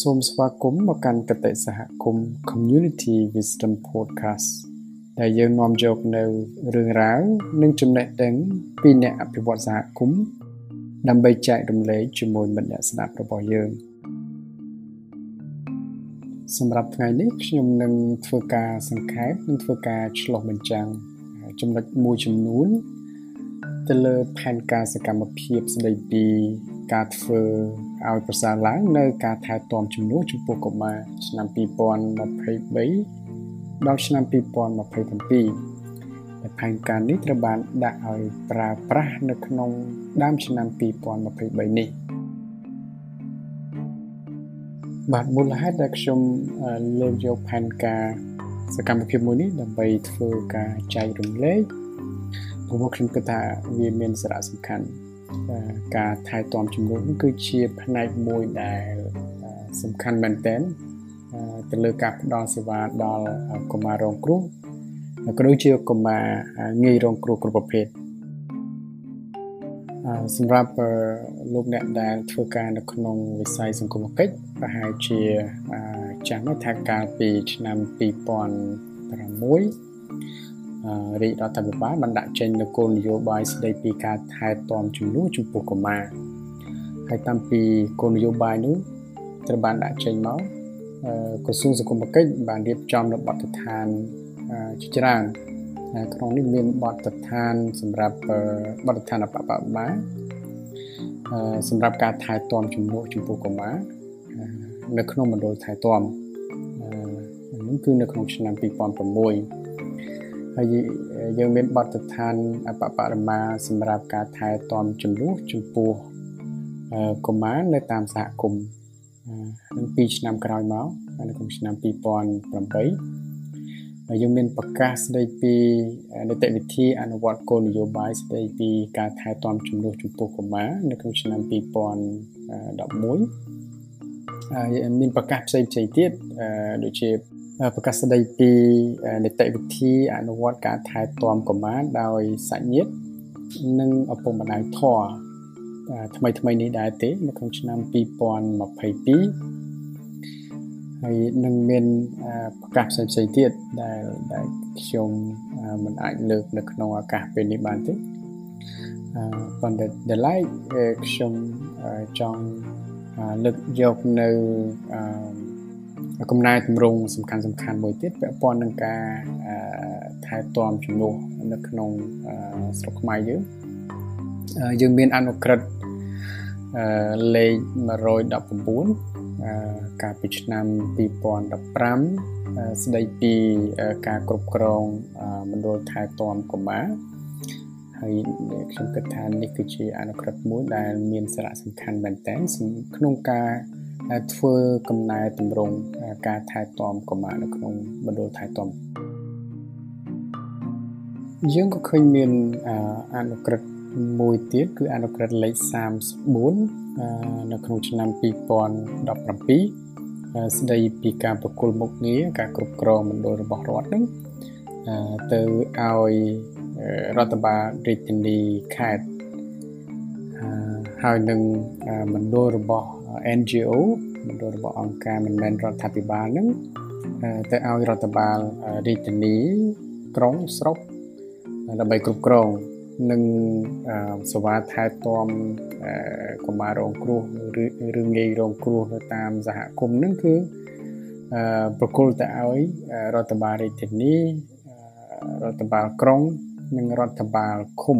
សូមស្វាគមន៍មកកាន់កតិសហគមន៍ Community Wisdom Podcast ដែលយើងនាំយកនៅរឿងរ៉ាវនិងចំណេះដឹងពីអ្នកអភិវឌ្ឍសហគមន៍ដើម្បីចែករំលែកជាមួយមិត្តអ្នកស្ដាប់របស់យើងសម្រាប់ថ្ងៃនេះខ្ញុំនឹងធ្វើការសង្ខេបនិងធ្វើការឆ្លុះបញ្ចាំងចំណុចមួយចំនួនទៅលើផែនការសកម្មភាពស្ដីពីការធ្វើ ឲ្យប្រសើរឡើងនៅការថែទាំជំនួសចំពោះកុមារឆ្នាំ2023ដល់ឆ្នាំ2027ដែលផែនការនេះត្រូវបានដាក់ឲ្យប្រើប្រាស់នៅក្នុងដើមឆ្នាំ2023នេះបាទមូលហេតុដែលខ្ញុំលើកយកផែនការសកម្មភាពមួយនេះដើម្បីធ្វើការចែករំលែកព្រោះខ្ញុំគិតថាវាមានសារៈសំខាន់ ការថែទាំជំនួសគឺជាផ្នែកមួយដែលសំខាន់មែនទែនទៅលើការផ្ដល់សេវាដល់កុមាររងគ្រោះក៏ដូចជាកុមារងាយរងគ្រោះគ្រប់ប្រភេទសម្រាប់លោកអ្នកដែលធ្វើការនៅក្នុងវិស័យសង្គមគិច្ចប្រហែលជាចាំថាកាលពីឆ្នាំ2006 រាជរដ្ឋាភិបាលបានដាក់ចេញនូវគោលនយោបាយស្តីពីការថែទាំជំនួសចំពោះកុមារហើយតាំងពីគោលនយោបាយនោះត្រូវបានដាក់ចេញមកក្រសួងសង្គមគិច្ចបានរៀបចំនៅបទដ្ឋានជាច្រើនក្នុងនេះមានបទដ្ឋានសម្រាប់បទដ្ឋានអបបបាលសម្រាប់ការថែទាំជំនួសចំពោះកុមារនៅក្នុងមណ្ឌលថែទាំនេះគឺនៅក្នុងឆ្នាំ2006 ហើយយើងមានបទដ្ឋានអបបរមាសម្រាប់ការថែទាំចំនួនចំពោះកុមារនៅតាមសហគមន៍នឹង2ឆ្នាំក្រោយមកនៅក្នុងឆ្នាំ2008ហើយយើងមានប្រកាសស្ដីពីនីតិវិធីអនុវត្តគោលនយោបាយស្ដីពីការថែទាំជំនួសចំពោះកុមារនៅក្នុងឆ្នាំ2011ហើយមានប្រកាសផ្សេងៗទៀតដូចជា ប្រកាសស្ដីពីនីតិវិធីអនុវត្តការថែទាំកុមារដោយសាច់ញាតិនិងឪពុកម្ដាយធរថ្មីថ្មីនេះដែរទេនៅក្នុងឆ្នាំ2022ហើយនឹងមានប្រកាសផ្សេងផ្សេងទៀតដែលដែលខ្ញុំមិនអាចលើកនៅក្នុងឱកាសពេលនេះបានទេប៉ុន្តែដែលឡែកខ្ញុំចង់លើកយកនៅអឺ កំណែតម្រង់សំខាន់សំខាន់មួយទៀតពាក់ព័ន្ធនឹងការថែទាំជំនួសនៅក្នុងស្រុកខ្មែរយើងយើងមានអនុក្រឹត្យលេខ119កាលពីឆ្នាំ2015ស្ដីពីការគ្រប់គ្រងមណ្ឌលថែទាំកុមារហើយខ្ញុំគិតថានេះគឺជាអនុក្រឹត្យមួយដែលមានសារៈសំខាន់មែនទែនក្នុងការ ធ្វើកំណែតម្រង់ការថែទាំកុមារនៅក្នុងមណ្ឌលថែទាំយើងក៏ឃើញមានអនុក្រឹត្យមួយទៀតគឺអនុក្រឹត្យលេខ34នៅក្នុងឆ្នាំ2017ស្ដីពីការប្រគល់មុខងារការគ្រប់គ្រងមណ្ឌលរបស់រដ្ឋនឹងទៅឲ្យរដ្ឋបាលរាជធានីខេត្តហើយនឹងមណ្ឌលរបស់ NGO មណ្ឌលរបស់អង្គការមិនមែនរដ្ឋាភិបាលនឹងទៅឲ្យរដ្ឋបាលរាជធានីក្រុងស្រុកដើម្បីគ្រប់គ្រងនិងសេវាថែទាំកុមាររងគ្រោះឬងាយរងគ្រោះនៅតាមសហគមន៍នឹងគឺប្រគល់ទៅឲ្យរដ្ឋបាលរាជធានីរដ្ឋបាលក្រុងនិងរដ្ឋបាលឃុំ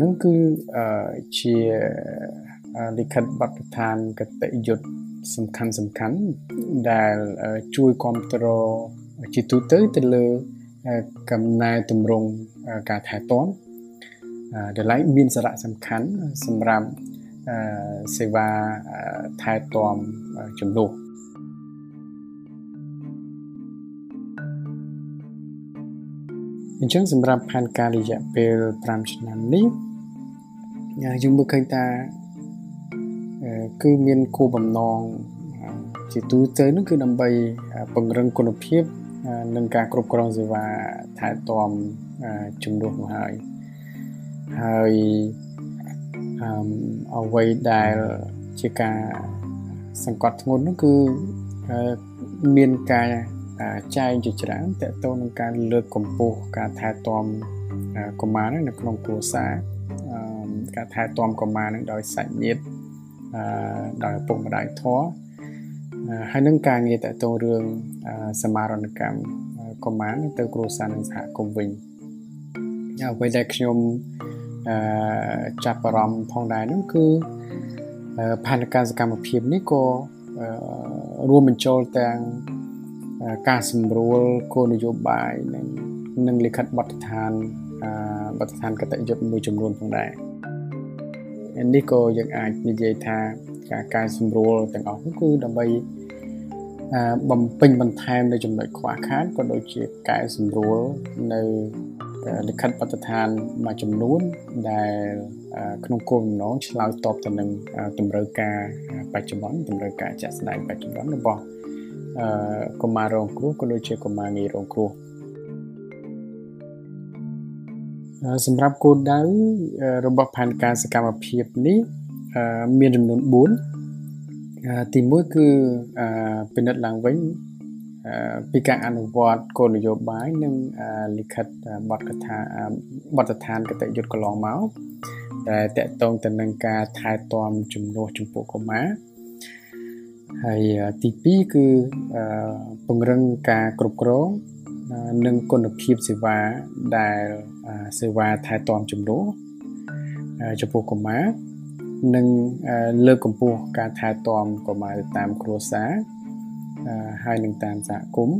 នឹងគឺជា លិខិតបទដ្ឋានកតិយុត្តសំខាន់សំខាន់ដែលជួយគ្រប់គ្រងជាទូទៅទៅលើកំណែតម្រង់ការថែទាំដែលឡែកមានសារៈសំខាន់សម្រាប់សេវាថែទាំជំនួសអញ្ចឹងសម្រាប់ផែនការរយៈពេល5ឆ្នាំនេះយើងមើលឃើញថា គឺមានគោលបំណងជាទូទៅនោះគឺដើម្បីពង្រឹងគុណភាពនិងការគ្រប់គ្រងសេវាថែទាំជំនួសនោះហើយហើយអ្វីដែលជាការសង្កត់ធ្ងន់នោះគឺមានការចែងជាច្រើនតកតទៅនឹងការលើកកម្ពស់ការថែទាំកុមារនៅក្នុងគ្រួសារការថែទាំកុមារនឹងដោយសាច់ញាតិ ដោយឪពុកម្ដាយធម៌ហើយនឹងការងារតទៅរឿងសមារណកម្មកុមារទៅគ្រួសារនិងសហគមន៍វិញអ្វីដែលខ្ញុំអឺចាប់អារម្មណ៍ផងដែរនោះគឺផែនការសកម្មភាពនេះក៏រួមបញ្ចូលទាំងការសម្រួលគោលនយោបាយនិងនិងលិខិតបទដ្ឋានបទដ្ឋានកតញ្ញុមួយចំនួនផងដែរ នេះក៏យើងអាចនិយាយថាការកែសម្រួលទាំងអស់នោះគឺដើម្បីបំពេញបន្ថែមនៅចំណុចខ្វះខាតក៏ដូចជាកែសម្រួលនៅលិខិតបទដ្ឋានមួយចំនួនដែលក្នុងគោលបំណងឆ្លើយតបទៅនឹងតម្រូវការបច្ចុប្បន្នតម្រូវការជាក់ស្ដែងបច្ចុប្បន្នរបស់កុមាររងគ្រោះក៏ដូចជាកុមារងាយរងគ្រោះ សម្រាប់គោលដៅរបស់ផែនការសកម្មភាពនេះមានចំនួន4ទី1គឺពិនិត្យឡើងវិញពីការអនុវត្តគោលនយោបាយនិងលិខិតបទកថាបទដ្ឋានកតយុត្តកន្លងមកដែលតកតងទៅនឹងការថែទាំជំនួសចំពោះកុមារហើយទី2គឺពង្រឹងការគ្រប់គ្រង និងគុណភាពសេវាដែលសេវាថែទាំជំនួសចំពោះកុមារនិងលើកកម្ពស់ការថែទាំកុមារតាមគ្រួសារហើយនឹងតាមសហគមន៍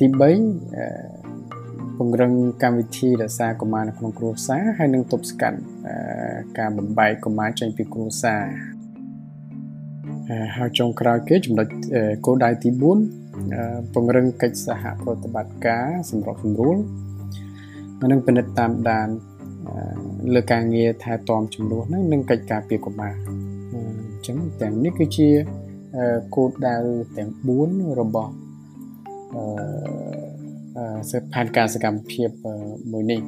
ទី3ពង្រឹងកម្មវិធីរក្សាកុមារនៅក្នុងគ្រួសារហើយនឹងទប់ស្កាត់ការបំបែកកុមារចេញពីគ្រួសារហើយចុងក្រោយគេចំណុចគោលដៅទី4 ពង្រឹងកិច្ចសហប្រតិបត្តិការសម្របសម្រួលនិងពិនិត្យតាមដានលើការងារថែទាំចំនួនហ្នឹងនិងកិច្ចការពារកុមារអញ្ចឹងទាំងនេះគឺជាគោលដៅទាំង4របស់អឺសិផែនការសកម្មភាពមួយនេះ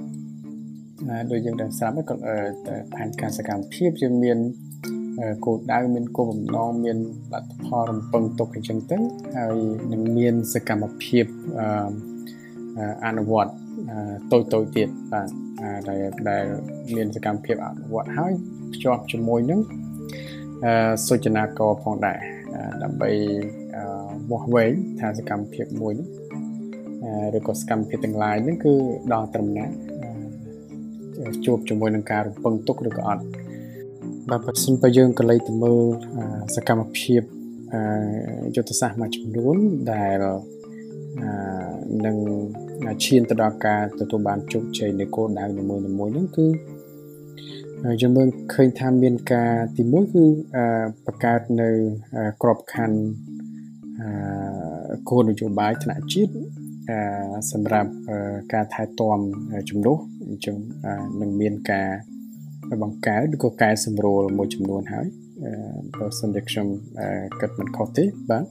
ដូចយើង đang ស្រាប់ក៏ផែនការសកម្មភាពយើងមាន គោលដៅមានគោលបំណងមានលទ្ធផលរំពឹងទុកអញ្ចឹងទៅហើយនឹងមានសកម្មភាពអនុវត្តតូចតូចទៀតបាទដែលដែលមានសកម្មភាពអនុវត្តហើយភ្ជាប់ជាមួយនឹងសុចនាករផងដែរដើម្បីវាស់វែងថាសកម្មភាពមួយនេះឬក៏សកម្មភាពទាំង lain ហ្នឹងគឺដល់ត្រឹមណាជួបជាមួយនឹងការរំពឹងទុកឬក៏អត់ បាទបើសិនបើយើងក៏លេចទៅមើលសកម្មភាពយុទ្ធសាស្ត្រមួយចំនួនដែលនឹងឈានទៅដល់ការទទួលបានជោគជ័យនៃគោលដៅនីមួយៗហ្នឹងគឺយើងមើលឃើញថាមានការទី1គឺបង្កើតនៅក្របខ័ណ្ឌគោលនយោបាយថ្នាក់ជាតិសម្រាប់ការថែទាំជំនួសអញ្ចឹងនឹងមានការ បង្កើតឬក៏កែសម្រួលមួយចំនួនហើយបើសិនជាខ្ញុំគិតមិនខុសទេបាទ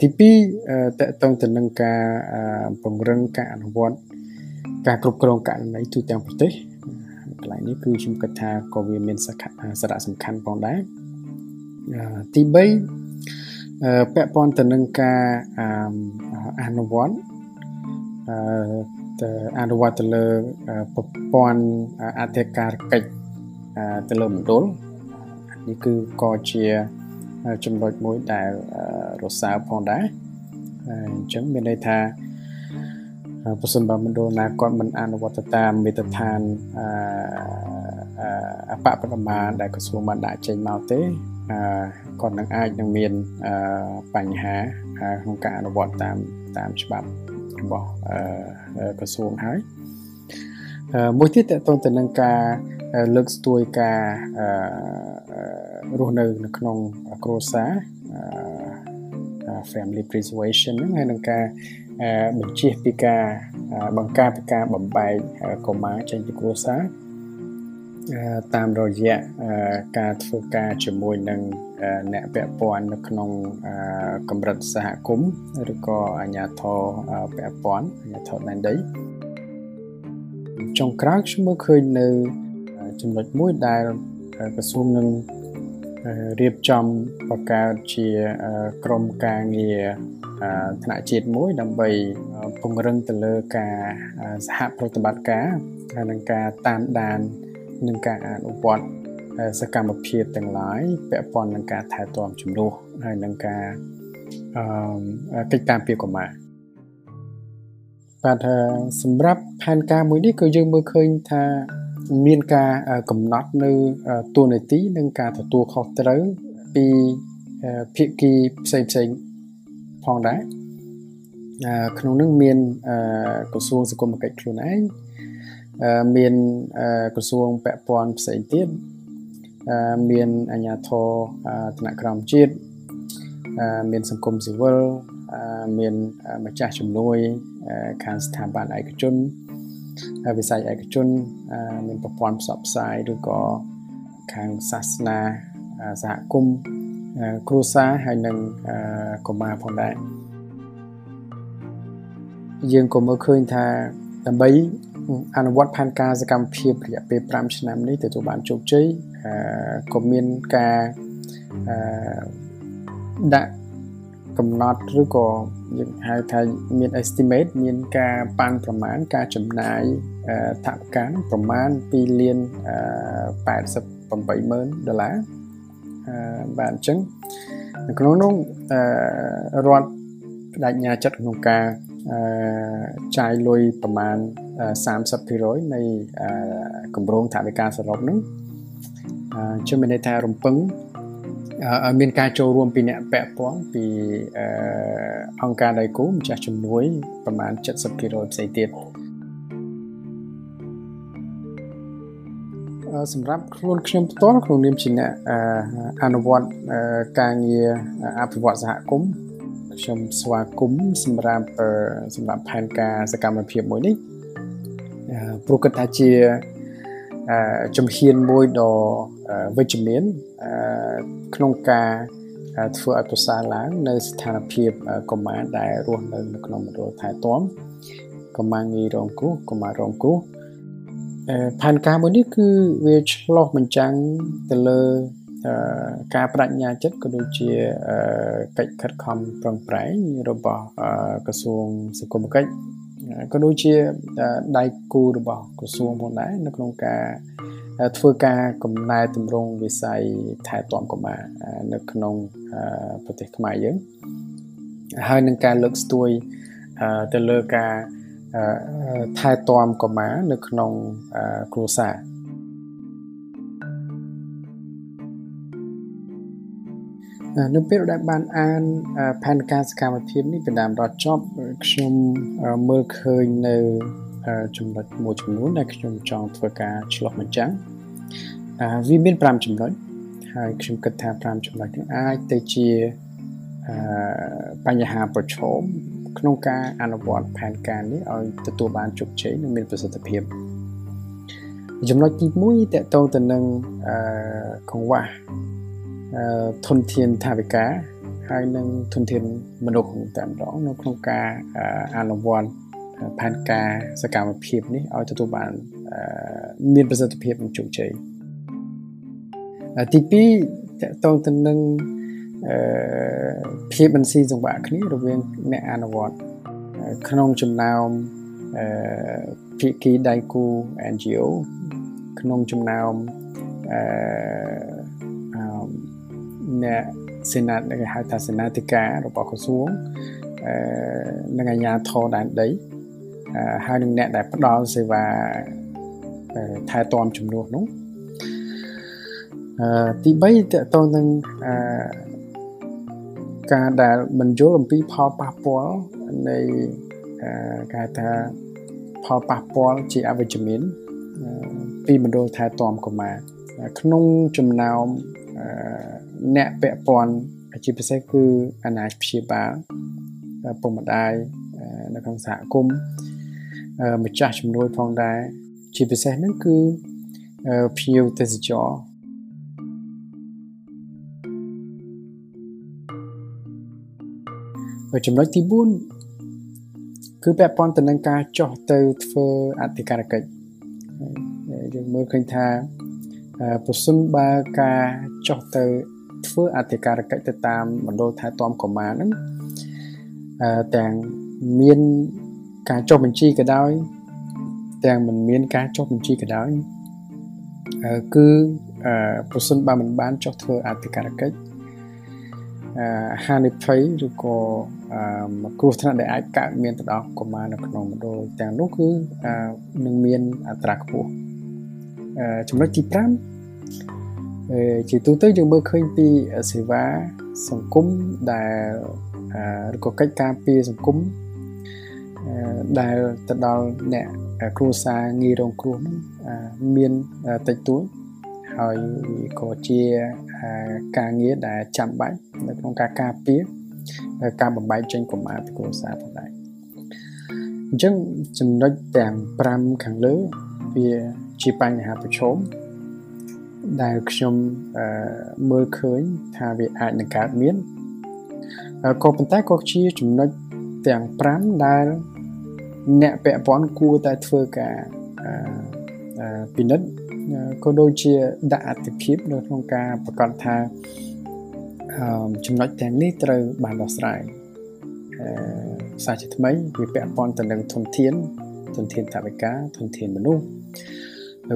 ទី2តកតងទៅនឹងការពង្រឹងការអនុវត្តការគ្រប់គ្រងករណីទូទាំងប្រទេសកន្លែងនេះគឺខ្ញុំគិតថាក៏វាមានសារៈសំខាន់ផងដែរទី3ពាក់ព័ន្ធទៅនឹងការអនុវត្ត ទៅអនុវត្តទៅលើប្រព័ន្ធអធិការកិច្ចទៅលើមណ្ឌលនេះគឺក៏ជាចំណុចមួយដែលរសើបផងដែរអញ្ចឹងមានន័យថាប្រសិនបើមណ្ឌលណាគាត់មិនអនុវត្តតាមមេត្រដ្ឋានអបបរមាដែលក្រសួងបានដាក់ចេញមកទេគាត់នឹងអាចនឹងមានបញ្ហាក្នុងការអនុវត្តតាមតាមច្បាប់ របស់ក្រសួងហើយមួយទៀតតទៅទៅនឹងការលើកស្ទួយការរស់នៅនៅក្នុងគ្រួសារ family preservation ហ្នឹងហើយនឹងការបញ្ជាពីការបង្ការពីការបំបែកកុមារចេញពីគ្រួសារតាមរយៈការធ្វើការជាមួយនឹង អ្នកពាក់ព័ន្ធនៅក្នុងកម្រិតសហគមន៍ឬក៏អាជ្ញាធរពាក់ព័ន្ធអាជ្ញាធរដែនដីចុងក្រោយខ្ញុំមើលឃើញនៅចំណុចមួយដែលក្រសួងនឹងរៀបចំបង្កើតជាក្រុមការងារថ្នាក់ជាតិមួយដើម្បីពង្រឹងទៅលើការសហប្រតិបត្តិការហើយនឹងការតាមដាននិងការអនុវត្ត សកម្មភាពទាំងឡាយពាក់ព័ន្ធនឹងការថែទាំជំនួសហើយនឹងការអឺកិច្ចការពារកុមារបាទសម្រាប់ផែនការមួយនេះគឺយើងមើលឃើញថាមានការកំណត់នៅតួនាទីនិងការទទួលខុសត្រូវពីភាគីផ្សេងផ្សេងផងដែរក្នុងនោះមានក្រសួងសង្គមគិច្ចខ្លួនឯងមានក្រសួងពាក់ព័ន្ធផ្សេងទៀត មានអាជ្ញាធរថ្នាក់ក្រោមជាតិមានសង្គមស៊ីវិលមានម្ចាស់ជំនួយខាងស្ថាប័នឯកជនវិស័យឯកជនមានប្រព័ន្ធផ្សព្វផ្សាយឬក៏ខាងសាសនាសហគមន៍គ្រួសារហើយនិងកុមារផងដែរយើងក៏មើលឃើញថាដើម្បី អនុវត្តផែនការសកម្មភាពរយៈពេល5ឆ្នាំនេះទទួលបានជោគជ័យក៏មានការដាក់កំណត់ឬក៏យើងហៅថាមាន estimate មានការប៉ាន់ប្រមាណការចំណាយថវិកាប្រមាណ2លាន88ម៉ឺនដុល្លារបាទអញ្ចឹងនៅក្នុងនោះរដ្ឋបដិញ្ញាចិត្តក្នុងការ ចាយលុយប្រមាណ30%នៃគម្រោងថវិកាសរុបហ្នឹងជឿមានន័យថារំពឹងឲ្យមានការចូលរួមពីអ្នកពាក់ព័ន្ធពីអង្គការដៃគូម្ចាស់ជំនួយប្រមាណ70%ផ្សេងទៀតសម្រាប់ខ្លួនខ្ញុំផ្ទាល់ក្នុងនាមជាអ្នកអនុវត្តការងារអភិវឌ្ឍសហគមន៍ ខ្ញុំស្វាគមន៍សម្រាប់សម្រាប់ផែនការសកម្មភាពមួយនេះព្រោះគិតថាជាជំហានមួយដ៏វិជ្ជមានក្នុងការធ្វើឲ្យប្រសើរឡើងនៅស្ថានភាពកុមារដែលរស់នៅនៅក្នុងមណ្ឌលថែទាំកុមារងាយរងគ្រោះកុមាររងគ្រោះផែនការមួយនេះគឺវាឆ្លោះបញ្ចាំងទៅលើ ការបដិញ្ញាចិត្តក៏ដូចជាកិច្ចខិតខំប្រឹងប្រែងរបស់ក្រសួងសង្គមគិច្ចក៏ដូចជាដៃគូរបស់ក្រសួងផងដែរនៅក្នុងការធ្វើការកំណែតម្រង់វិស័យថែទាំកុមារនៅក្នុងប្រទេសខ្មែរយើងហើយនឹងការលើកស្ទួយទៅលើការថែទាំកុមារនៅក្នុងគ្រួសារ នៅពេលដែលបានអានផែនការសកម្មភាពនេះពីដើមដល់ចប់ខ្ញុំមើលឃើញនៅចំណុចមួយចំនួនដែលខ្ញុំចង់ធ្វើការឆ្លុះបញ្ចាំងវាមាន5ចំណុចហើយខ្ញុំគិតថា5ចំណុចនេះអាចទៅជាបញ្ហាប្រឈមក្នុងការអនុវត្តផែនការនេះឲ្យទទួលបានជោគជ័យនិងមានប្រសិទ្ធភាពចំណុចទី1តកតងទៅនឹងកង្វះ ធនធានថាវិការហើយនឹងធនធានមនុស្សតែម្ដងនៅក្នុងការអនុវត្តផែនការសកម្មភាពនេះឲ្យទទួលបានមានប្រសិទ្ធភាពនិងជោគជ័យទី2តកតងទៅនឹងភាពមិនស៊ីសង្វាក់គ្នារវាងអ្នកអនុវត្តក្នុងចំណោមភាគីដៃគូ NGO ក្នុងចំណោមអឺ អ្នកសេណាតគេហៅថាសេនាធិការរបស់ក្រសួងអឺនឹងអាជ្ញាធរដែនដីហើយនឹងអ្នកដែលផ្ដល់សេវាថែទាំចំនួននោះអឺទី3តកតងនឹងអឺការដែលមិនយល់អំពីផលប៉ះពាល់នៃគេថាផលប៉ះពាល់ជាអវិជ្ជមានពីមណ្ឌលថែទាំកុមារក្នុងចំណោមអ្នកពាក់ព័ន្ធជាពិសេសគឺអាណាព្យាបាលពុកម្ដាយនៅក្នុងសហគមន៍ម្ចាស់ជំនួយផងដែរជាពិសេសហ្នឹងគឺភ្ញៀវទេសចរចំណុចទី4គឺពាក់ព័ន្ធទៅនឹងការចោះទៅធ្វើអធិការកិច្ចយើងមើលឃើញថាប្រសិនបើការចោះទៅ ធ្វើអធិការកិច្ចទៅតាមមណ្ឌលថែទាំកុមារហ្នឹងអឺទាំងមានការចុះបញ្ជីក៏ដោយ ទាំងមិនមានការចុះបញ្ជីក៏ដោយគឺប្រសិនបើមិនបានចុះធ្វើអធិការកិច្ចហានិភ័យឬក៏គ្រោះថ្នាក់ដែលអាចកើតមានទៅដល់កុមារនៅក្នុងមណ្ឌលទាំងនោះគឺនឹងមានអត្រាខ្ពស់ចំណុចទី5 ជាទូទៅយើងមើលឃើញពីសេវាសង្គមដែលឬក៏កិច្ចការពារសង្គមដែលទៅដល់អ្នកគ្រួសារងាយរងគ្រោះនោះមានតិចតួចហើយក៏ជាការងារដែលចាំបាច់នៅក្នុងការការពារការបំបែកចេញកុមារពីគ្រួសារផងដែរអញ្ចឹងចំណុចទាំង5ខាងលើវាជាបញ្ហាប្រឈម ដែលខ្ញុំមើលឃើញថាវាអាចនឹងកើតមានក៏ប៉ុន្តែក៏ជាចំណុចទាំង5ដែលអ្នកពាក់ព័ន្ធគួរតែធ្វើការពិនិត្យក៏ដូចជាដាក់អត្ថភាពនៅក្នុងការប្រកាសថាចំណុចទាំងនេះត្រូវបានដោះស្រាយអឺសាជាថ្មីវាពាក់ព័ន្ធទៅនឹងធនធានធនធានថវិកាធនធានមនុស្សហើយ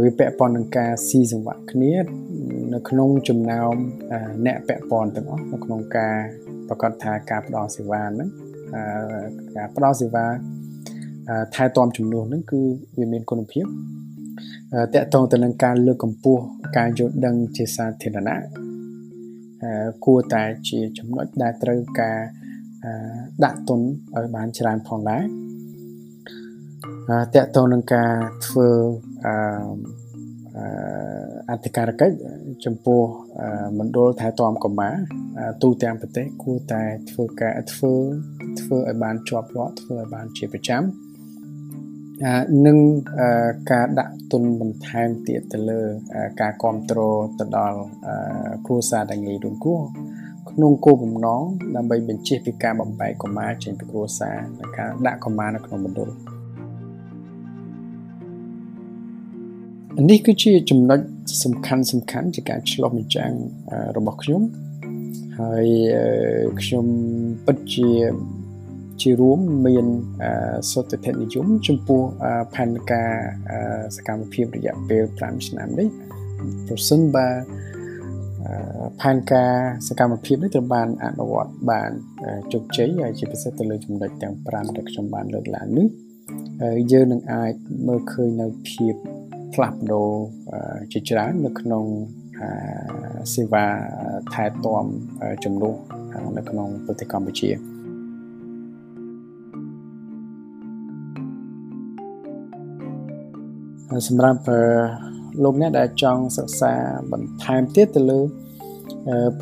វាពាក់ព័ន្ធនឹងការស៊ីសង្វាក់គ្នានៅក្នុងចំណោមអ្នកពាក់ព័ន្ធទាំងអស់នៅក្នុងការប្រកាសថាការផ្ដល់សេវាហ្នឹងការផ្ដល់សេវាថែទាំចំនួនហ្នឹងគឺវាមានគុណភាពតកតងទៅនឹងការលើកកម្ពស់ការយល់ដឹងជាសាធារណៈគួរតែជាចំណុចដែលត្រូវការដាក់ទុនឲ្យបានច្រើនផងដែរ តកតងនឹងការធ្វើអធិការកិច្ចចំពោះមណ្ឌលថែទាំកុមារទូទាំងប្រទេសគួរតែធ្វើការធ្វើធ្វើឲ្យបានជាប់លាប់ធ្វើឲ្យបានជាប្រចាំនិងការដាក់ទុនបន្ថែមទៀតទៅលើការគ្រប់គ្រងទៅដល់គ្រួសារដែលងាយរងគ្រោះក្នុងគោលបំណងដើម្បីបញ្ជៀសពីការបំបែកកុមារចេញពីគ្រួសារនិងការដាក់កុមារនៅក្នុងមណ្ឌល នេះគឺជាចំណុចសំខាន់សំខាន់ជាការឆ្លុះបញ្ចាំងរបស់ខ្ញុំហើយខ្ញុំពិតជាជារួមមានសុទ្ធិធនិយមចំពោះផែនការសកម្មភាពរយៈពេល5ឆ្នាំនេះប្រសិនបើផែនការសកម្មភាពនេះត្រូវបានអនុវត្តបានជោគជ័យហើយជាពិសេសទៅលើចំណុចទាំង5ដែលខ្ញុំបានលើកឡើងនេះយើងនឹងអាចមើលឃើញនៅភាព ផ្លាស់ប្ដូរជាច្រើននៅក្នុងសេវាថែទាំជំនួសនៅក្នុងប្រទេសកម្ពុជាសម្រាប់លោកអ្នកដែលចង់សិក្សាបន្ថែមទៀតទៅលើ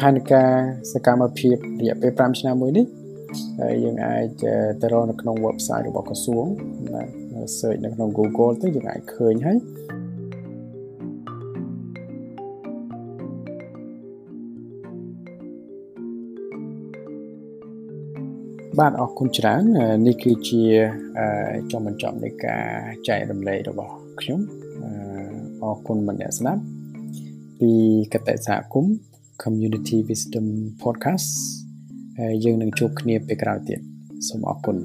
ផែនការសកម្មភាពរយៈពេល5ឆ្នាំមួយនេះ ហើយយើងអាចទៅរកនៅក្នុង website របស់ក្រសួងបាទ search នៅក្នុង Google ទៅយើងអាចឃើញហើយបាទអរគុណច្រើននេះគឺជាចុងបញ្ចប់នៃការចែករំលែករបស់ខ្ញុំអរគុណម្នាក់ស្ដាប់ពីកតេសហគមន៍ Community Wisdom Podcast យើងនឹងជួបគ្នាពេលក្រោយទៀតសូមអរគុណ